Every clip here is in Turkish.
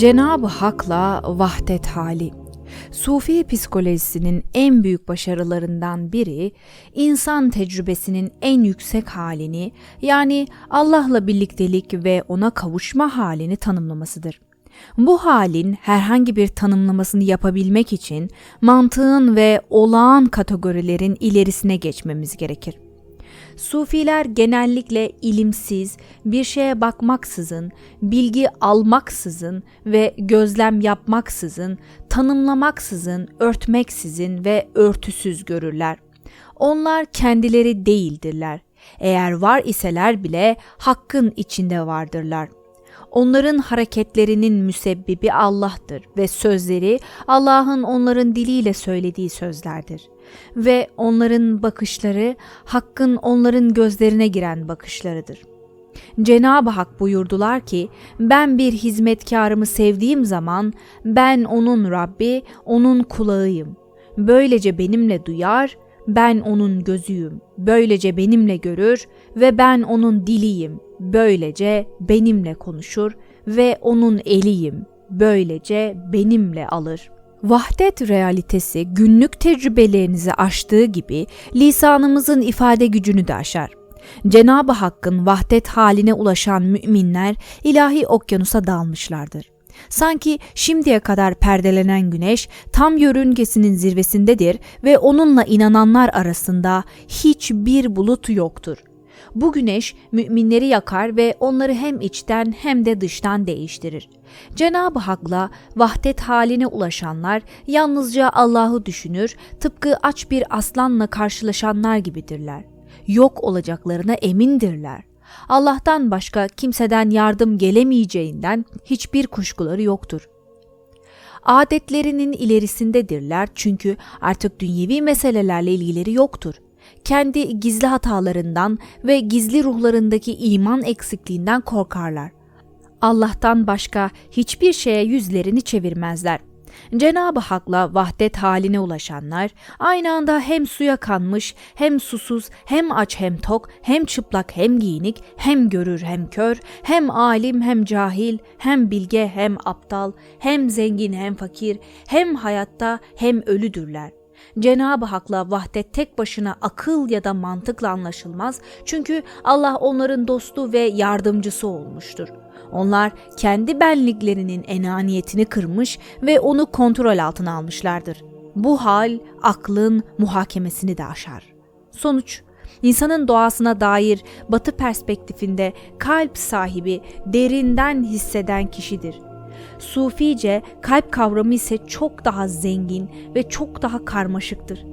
Cenab-ı Hak'la vahdet hali. Sufi psikolojisinin en büyük başarılarından biri insan tecrübesinin en yüksek halini yani Allah'la birliktelik ve ona kavuşma halini tanımlamasıdır. Bu halin herhangi bir tanımlamasını yapabilmek için mantığın ve olağan kategorilerin ilerisine geçmemiz gerekir. Sufiler genellikle ilimsiz, bir şeye bakmaksızın, bilgi almaksızın ve gözlem yapmaksızın, tanımlamaksızın, örtmeksizin ve örtüsüz görürler. Onlar kendileri değildirler. Eğer var iseler bile hakkın içinde vardırlar. Onların hareketlerinin müsebbibi Allah'tır ve sözleri Allah'ın onların diliyle söylediği sözlerdir. Ve onların bakışları Hakk'ın onların gözlerine giren bakışlarıdır. Cenab-ı Hak buyurdular ki ben bir hizmetkarımı sevdiğim zaman ben onun Rabbi, onun kulağıyım. Böylece benimle duyar, ben onun gözüyüm. Böylece benimle görür ve ben onun diliyim. Böylece benimle konuşur ve onun eliyim. Böylece benimle alır. Vahdet realitesi günlük tecrübelerinizi aştığı gibi lisanımızın ifade gücünü de aşar. Cenab-ı Hakk'ın vahdet haline ulaşan müminler ilahi okyanusa dalmışlardır. Sanki şimdiye kadar perdelenen güneş tam yörüngesinin zirvesindedir ve onunla inananlar arasında hiçbir bulut yoktur. Bu güneş müminleri yakar ve onları hem içten hem de dıştan değiştirir. Cenab-ı Hak'la vahdet haline ulaşanlar yalnızca Allah'ı düşünür, tıpkı aç bir aslanla karşılaşanlar gibidirler. Yok olacaklarına emindirler. Allah'tan başka kimseden yardım gelemeyeceğinden hiçbir kuşkuları yoktur. Adetlerinin ilerisindedirler çünkü artık dünyevi meselelerle ilgileri yoktur. Kendi gizli hatalarından ve gizli ruhlarındaki iman eksikliğinden korkarlar. Allah'tan başka hiçbir şeye yüzlerini çevirmezler. Cenab-ı Hak'la vahdet haline ulaşanlar aynı anda hem suya kanmış, hem susuz, hem aç hem tok, hem çıplak hem giyinik, hem görür hem kör, hem alim hem cahil, hem bilge hem aptal, hem zengin hem fakir, hem hayatta hem ölüdürler. Cenab-ı Hak'la vahdet tek başına akıl ya da mantıkla anlaşılmaz çünkü Allah onların dostu ve yardımcısı olmuştur. Onlar kendi benliklerinin enaniyetini kırmış ve onu kontrol altına almışlardır. Bu hal aklın muhakemesini de aşar. Sonuç İnsanın doğasına dair batı perspektifinde kalp sahibi derinden hisseden kişidir. Sufice kalp kavramı ise çok daha zengin ve çok daha karmaşıktır.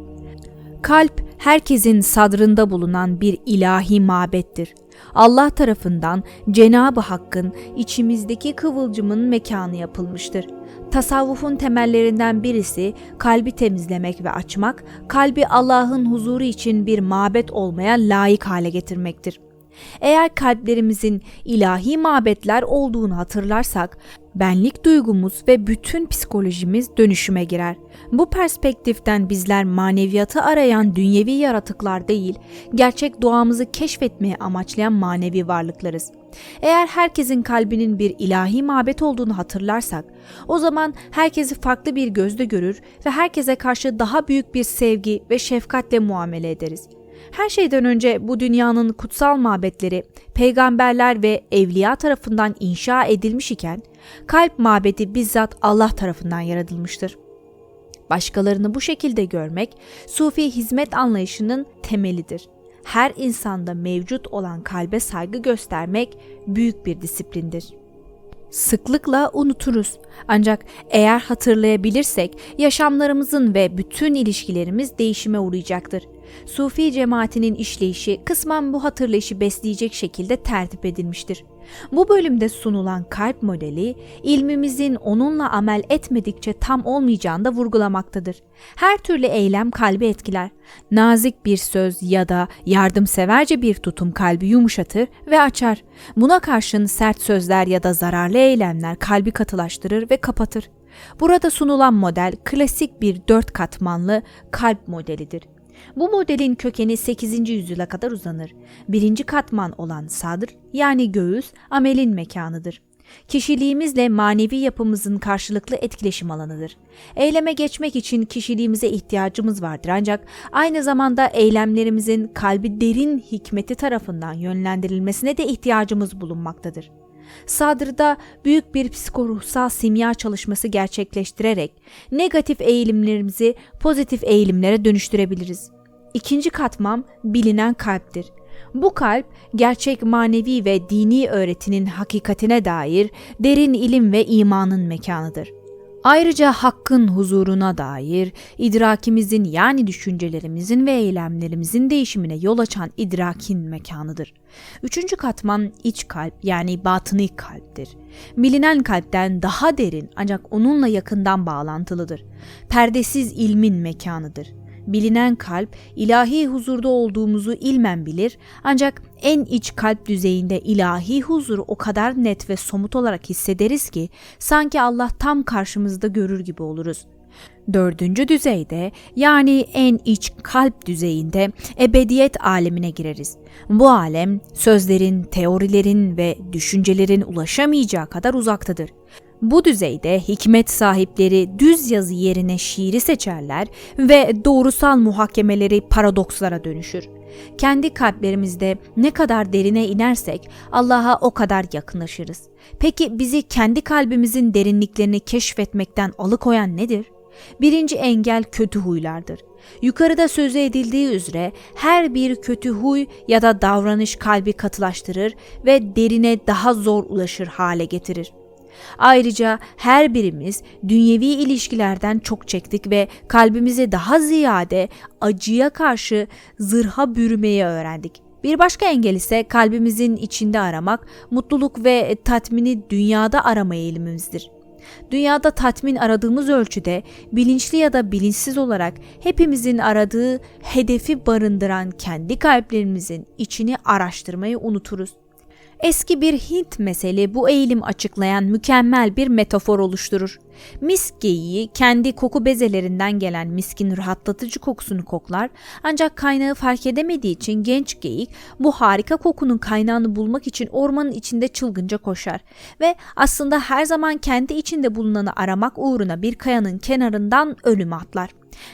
Kalp herkesin sadrında bulunan bir ilahi mabettir. Allah tarafından Cenab-ı Hakk'ın içimizdeki kıvılcımın mekanı yapılmıştır. Tasavvufun temellerinden birisi kalbi temizlemek ve açmak, kalbi Allah'ın huzuru için bir mabet olmaya layık hale getirmektir. Eğer kalplerimizin ilahi mabetler olduğunu hatırlarsak, benlik duygumuz ve bütün psikolojimiz dönüşüme girer. Bu perspektiften bizler maneviyatı arayan dünyevi yaratıklar değil, gerçek doğamızı keşfetmeye amaçlayan manevi varlıklarız. Eğer herkesin kalbinin bir ilahi mabet olduğunu hatırlarsak, o zaman herkesi farklı bir gözle görür ve herkese karşı daha büyük bir sevgi ve şefkatle muamele ederiz. Her şeyden önce bu dünyanın kutsal mabetleri peygamberler ve evliya tarafından inşa edilmiş iken kalp mabedi bizzat Allah tarafından yaratılmıştır. Başkalarını bu şekilde görmek sufi hizmet anlayışının temelidir. Her insanda mevcut olan kalbe saygı göstermek büyük bir disiplindir. Sıklıkla unuturuz. Ancak eğer hatırlayabilirsek yaşamlarımızın ve bütün ilişkilerimiz değişime uğrayacaktır. Sufi cemaatinin işleyişi kısmen bu hatırlayışı besleyecek şekilde tertip edilmiştir. Bu bölümde sunulan kalp modeli ilmimizin onunla amel etmedikçe tam olmayacağını da vurgulamaktadır. Her türlü eylem kalbi etkiler. Nazik bir söz ya da yardımseverce bir tutum kalbi yumuşatır ve açar. Buna karşın sert sözler ya da zararlı eylemler kalbi katılaştırır ve kapatır. Burada sunulan model klasik bir dört katmanlı kalp modelidir. Bu modelin kökeni 8. yüzyıla kadar uzanır. Birinci katman olan sadr yani göğüs amelin mekanıdır. Kişiliğimizle manevi yapımızın karşılıklı etkileşim alanıdır. Eyleme geçmek için kişiliğimize ihtiyacımız vardır ancak aynı zamanda eylemlerimizin kalbi derin hikmeti tarafından yönlendirilmesine de ihtiyacımız bulunmaktadır. Sadr'da büyük bir psikoruhsal simya çalışması gerçekleştirerek negatif eğilimlerimizi pozitif eğilimlere dönüştürebiliriz. İkinci katmam bilinen kalptir. Bu kalp gerçek manevi ve dini öğretinin hakikatine dair derin ilim ve imanın mekanıdır. Ayrıca hakkın huzuruna dair idrakimizin yani düşüncelerimizin ve eylemlerimizin değişimine yol açan idrakin mekanıdır. Üçüncü katman iç kalp yani batını kalptir. Bilinen kalpten daha derin ancak onunla yakından bağlantılıdır. Perdesiz ilmin mekanıdır. Bilinen kalp ilahi huzurda olduğumuzu ilmen bilir ancak en iç kalp düzeyinde ilahi huzuru o kadar net ve somut olarak hissederiz ki sanki Allah tam karşımızda görür gibi oluruz. Dördüncü düzeyde yani en iç kalp düzeyinde ebediyet alemine gireriz. Bu alem sözlerin, teorilerin ve düşüncelerin ulaşamayacağı kadar uzaktadır. Bu düzeyde hikmet sahipleri düz yazı yerine şiiri seçerler ve doğrusal muhakemeleri paradokslara dönüşür. Kendi kalplerimizde ne kadar derine inersek Allah'a o kadar yakınlaşırız. Peki bizi kendi kalbimizin derinliklerini keşfetmekten alıkoyan nedir? Birinci engel kötü huylardır. Yukarıda sözü edildiği üzere her bir kötü huy ya da davranış kalbi katılaştırır ve derine daha zor ulaşır hale getirir. Ayrıca her birimiz dünyevi ilişkilerden çok çektik ve kalbimizi daha ziyade acıya karşı zırha bürümeyi öğrendik. Bir başka engel ise kalbimizin içinde aramak, mutluluk ve tatmini dünyada arama eğilimimizdir. Dünyada tatmin aradığımız ölçüde bilinçli ya da bilinçsiz olarak hepimizin aradığı hedefi barındıran kendi kalplerimizin içini araştırmayı unuturuz. Eski bir Hint meseli bu eğilim açıklayan mükemmel bir metafor oluşturur. Misk geyiği kendi koku bezelerinden gelen miskin rahatlatıcı kokusunu koklar ancak kaynağı fark edemediği için genç geyik bu harika kokunun kaynağını bulmak için ormanın içinde çılgınca koşar ve aslında her zaman kendi içinde bulunanı aramak uğruna bir kayanın kenarından ölüme atlar.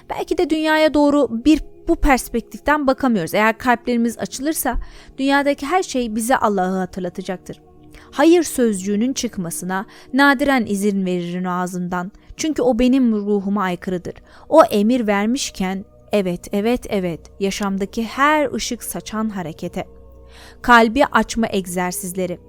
Belki de dünyaya doğru bir bu perspektiften bakamıyoruz. Eğer kalplerimiz açılırsa dünyadaki her şey bize Allah'ı hatırlatacaktır. Hayır sözcüğünün çıkmasına nadiren izin veririm ağzından. Çünkü o benim ruhuma aykırıdır. O emir vermişken evet evet evet yaşamdaki her ışık saçan harekete. Kalbi açma egzersizleri.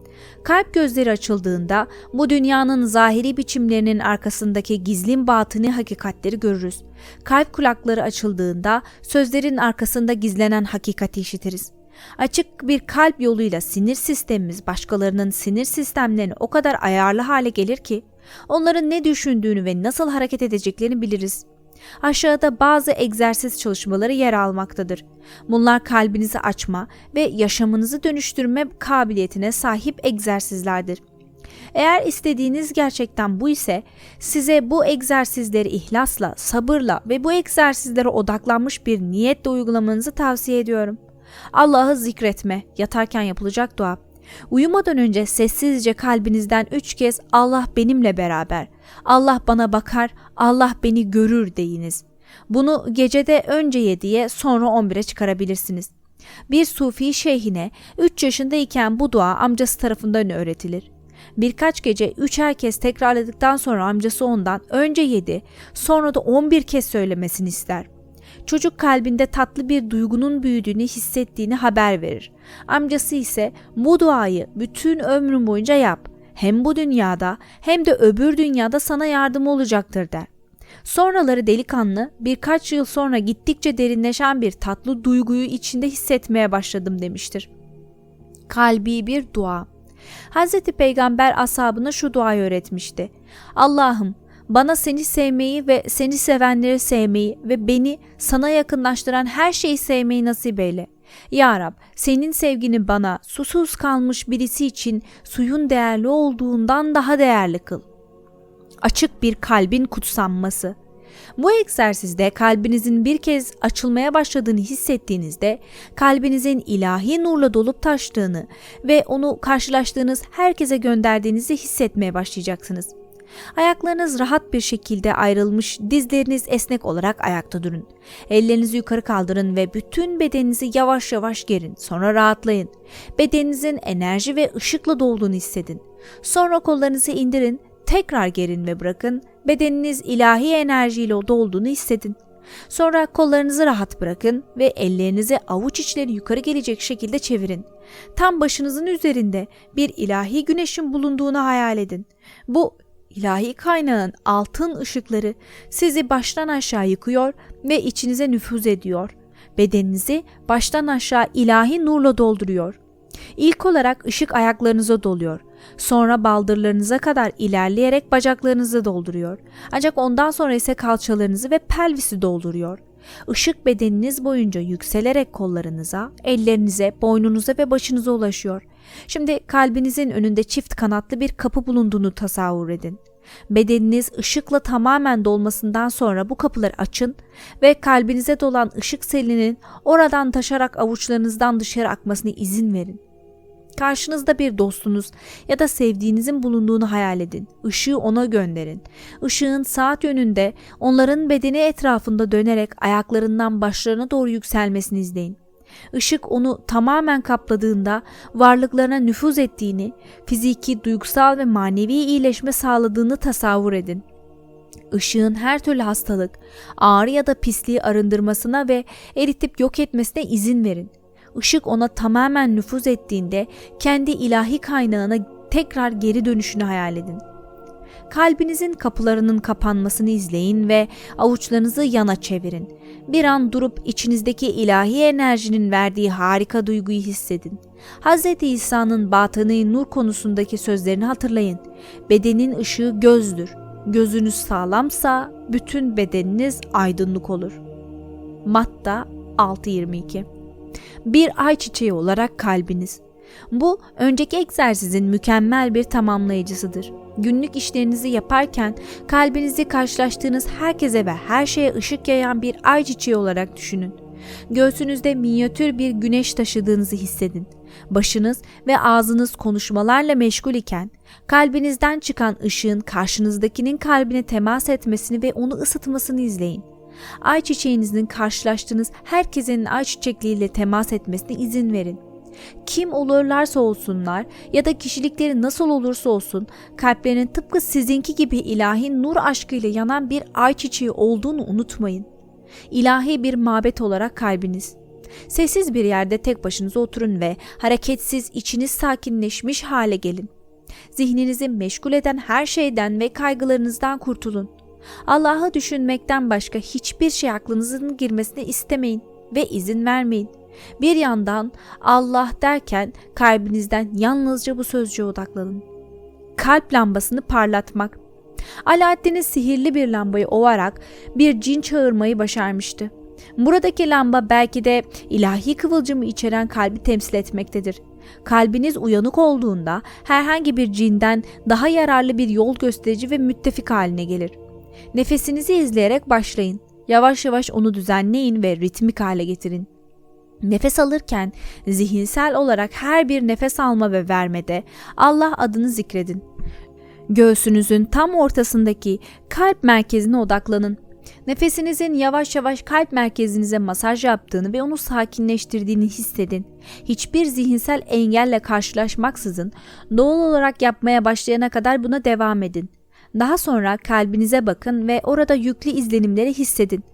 Kalp gözleri açıldığında bu dünyanın zahiri biçimlerinin arkasındaki gizlin batını hakikatleri görürüz. Kalp kulakları açıldığında sözlerin arkasında gizlenen hakikati işitiriz. Açık bir kalp yoluyla sinir sistemimiz başkalarının sinir sistemlerini o kadar ayarlı hale gelir ki onların ne düşündüğünü ve nasıl hareket edeceklerini biliriz. Aşağıda bazı egzersiz çalışmaları yer almaktadır. Bunlar kalbinizi açma ve yaşamınızı dönüştürme kabiliyetine sahip egzersizlerdir. Eğer istediğiniz gerçekten bu ise size bu egzersizleri ihlasla, sabırla ve bu egzersizlere odaklanmış bir niyetle uygulamanızı tavsiye ediyorum. Allah'ı zikretme, yatarken yapılacak dua. Uyumadan önce sessizce kalbinizden üç kez Allah benimle beraber, Allah bana bakar, Allah beni görür deyiniz. Bunu gecede önce 7'ye sonra 11'e çıkarabilirsiniz. Bir sufi şeyhine 3 yaşındayken bu dua amcası tarafından öğretilir. Birkaç gece üçer kez tekrarladıktan sonra amcası ondan önce 7 sonra da 11 kez söylemesini ister. Çocuk kalbinde tatlı bir duygunun büyüdüğünü hissettiğini haber verir. Amcası ise bu duayı bütün ömrün boyunca yap. Hem bu dünyada hem de öbür dünyada sana yardım olacaktır der. Sonraları delikanlı birkaç yıl sonra gittikçe derinleşen bir tatlı duyguyu içinde hissetmeye başladım demiştir. Kalbi bir dua. Hazreti Peygamber ashabına şu duayı öğretmişti. Allah'ım bana seni sevmeyi ve seni sevenleri sevmeyi ve beni sana yakınlaştıran her şeyi sevmeyi nasip eyle. Ya Rab senin sevgini bana susuz kalmış birisi için suyun değerli olduğundan daha değerli kıl. Açık bir kalbin kutsanması. Bu egzersizde kalbinizin bir kez açılmaya başladığını hissettiğinizde kalbinizin ilahi nurla dolup taştığını ve onu karşılaştığınız herkese gönderdiğinizi hissetmeye başlayacaksınız. Ayaklarınız rahat bir şekilde ayrılmış, dizleriniz esnek olarak ayakta durun. Ellerinizi yukarı kaldırın ve bütün bedeninizi yavaş yavaş gerin. Sonra rahatlayın. Bedeninizin enerji ve ışıkla dolduğunu hissedin. Sonra kollarınızı indirin, tekrar gerin ve bırakın. Bedeniniz ilahi enerjiyle dolduğunu hissedin. Sonra kollarınızı rahat bırakın ve ellerinizi avuç içleri yukarı gelecek şekilde çevirin. Tam başınızın üzerinde bir ilahi güneşin bulunduğunu hayal edin. Bu ilahi kaynağın altın ışıkları sizi baştan aşağı yıkıyor ve içinize nüfuz ediyor. Bedeninizi baştan aşağı ilahi nurla dolduruyor. İlk olarak ışık ayaklarınıza doluyor. Sonra baldırlarınıza kadar ilerleyerek bacaklarınızı dolduruyor. Ancak ondan sonra ise kalçalarınızı ve pelvisi dolduruyor. Işık bedeniniz boyunca yükselerek kollarınıza, ellerinize, boynunuza ve başınıza ulaşıyor. Şimdi kalbinizin önünde çift kanatlı bir kapı bulunduğunu tasavvur edin. Bedeniniz ışıkla tamamen dolmasından sonra bu kapıları açın ve kalbinize dolan ışık selinin oradan taşarak avuçlarınızdan dışarı akmasına izin verin. Karşınızda bir dostunuz ya da sevdiğinizin bulunduğunu hayal edin. Işığı ona gönderin. Işığın saat yönünde onların bedeni etrafında dönerek ayaklarından başlarına doğru yükselmesini izleyin. Işık onu tamamen kapladığında varlıklarına nüfuz ettiğini, fiziki, duygusal ve manevi iyileşme sağladığını tasavvur edin. Işığın her türlü hastalık, ağrı ya da pisliği arındırmasına ve eritip yok etmesine izin verin. Işık ona tamamen nüfuz ettiğinde kendi ilahi kaynağına tekrar geri dönüşünü hayal edin. Kalbinizin kapılarının kapanmasını izleyin ve avuçlarınızı yana çevirin. Bir an durup içinizdeki ilahi enerjinin verdiği harika duyguyu hissedin. Hz. İsa'nın batını nur konusundaki sözlerini hatırlayın. Bedenin ışığı gözdür. Gözünüz sağlamsa bütün bedeniniz aydınlık olur. Matta 6.22 Bir ay çiçeği olarak kalbiniz. Bu önceki egzersizin mükemmel bir tamamlayıcısıdır. Günlük işlerinizi yaparken kalbinizi karşılaştığınız herkese ve her şeye ışık yayan bir ay çiçeği olarak düşünün. Göğsünüzde minyatür bir güneş taşıdığınızı hissedin. Başınız ve ağzınız konuşmalarla meşgul iken kalbinizden çıkan ışığın karşınızdakinin kalbine temas etmesini ve onu ısıtmasını izleyin. Ay çiçeğinizin karşılaştığınız herkesin ay çiçekliğiyle temas etmesine izin verin. Kim olurlarsa olsunlar ya da kişilikleri nasıl olursa olsun kalplerinin tıpkı sizinki gibi ilahi nur aşkıyla yanan bir ay çiçeği olduğunu unutmayın. İlahi bir mabet olarak kalbiniz. Sessiz bir yerde tek başınıza oturun ve hareketsiz içiniz sakinleşmiş hale gelin. Zihninizi meşgul eden her şeyden ve kaygılarınızdan kurtulun. Allah'ı düşünmekten başka hiçbir şey aklınızın girmesine istemeyin ve izin vermeyin. Bir yandan Allah derken kalbinizden yalnızca bu sözcüğe odaklanın. Kalp lambasını parlatmak. Alaaddin'in sihirli bir lambayı ovarak bir cin çağırmayı başarmıştı. Buradaki lamba belki de ilahi kıvılcımı içeren kalbi temsil etmektedir. Kalbiniz uyanık olduğunda herhangi bir cinden daha yararlı bir yol gösterici ve müttefik haline gelir. Nefesinizi izleyerek başlayın. Yavaş yavaş onu düzenleyin ve ritmik hale getirin. Nefes alırken zihinsel olarak her bir nefes alma ve vermede Allah adını zikredin. Göğsünüzün tam ortasındaki kalp merkezine odaklanın. Nefesinizin yavaş yavaş kalp merkezinize masaj yaptığını ve onu sakinleştirdiğini hissedin. Hiçbir zihinsel engelle karşılaşmaksızın doğal olarak yapmaya başlayana kadar buna devam edin. Daha sonra kalbinize bakın ve orada yüklü izlenimleri hissedin.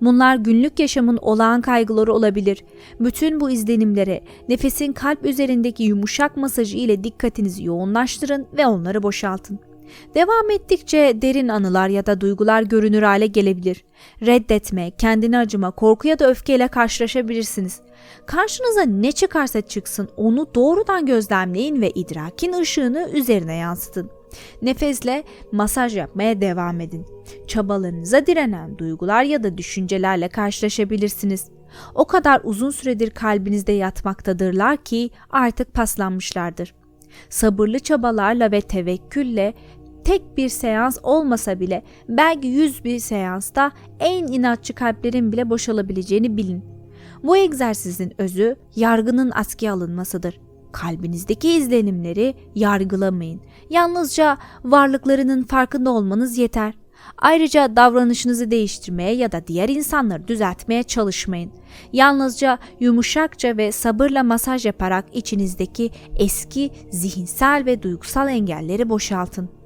Bunlar günlük yaşamın olağan kaygıları olabilir. Bütün bu izlenimlere nefesin kalp üzerindeki yumuşak masajı ile dikkatinizi yoğunlaştırın ve onları boşaltın. Devam ettikçe derin anılar ya da duygular görünür hale gelebilir. Reddetme, kendini acıma, korku ya da öfkeyle karşılaşabilirsiniz. Karşınıza ne çıkarsa çıksın onu doğrudan gözlemleyin ve idrakin ışığını üzerine yansıtın. Nefesle masaj yapmaya devam edin. Çabalarınıza direnen duygular ya da düşüncelerle karşılaşabilirsiniz. O kadar uzun süredir kalbinizde yatmaktadırlar ki artık paslanmışlardır. Sabırlı çabalarla ve tevekkülle tek bir seans olmasa bile belki yüz bir seansta en inatçı kalplerin bile boşalabileceğini bilin. Bu egzersizin özü yargının askıya alınmasıdır. Kalbinizdeki izlenimleri yargılamayın. Yalnızca varlıklarının farkında olmanız yeter. Ayrıca davranışınızı değiştirmeye ya da diğer insanları düzeltmeye çalışmayın. Yalnızca yumuşakça ve sabırla masaj yaparak içinizdeki eski zihinsel ve duygusal engelleri boşaltın.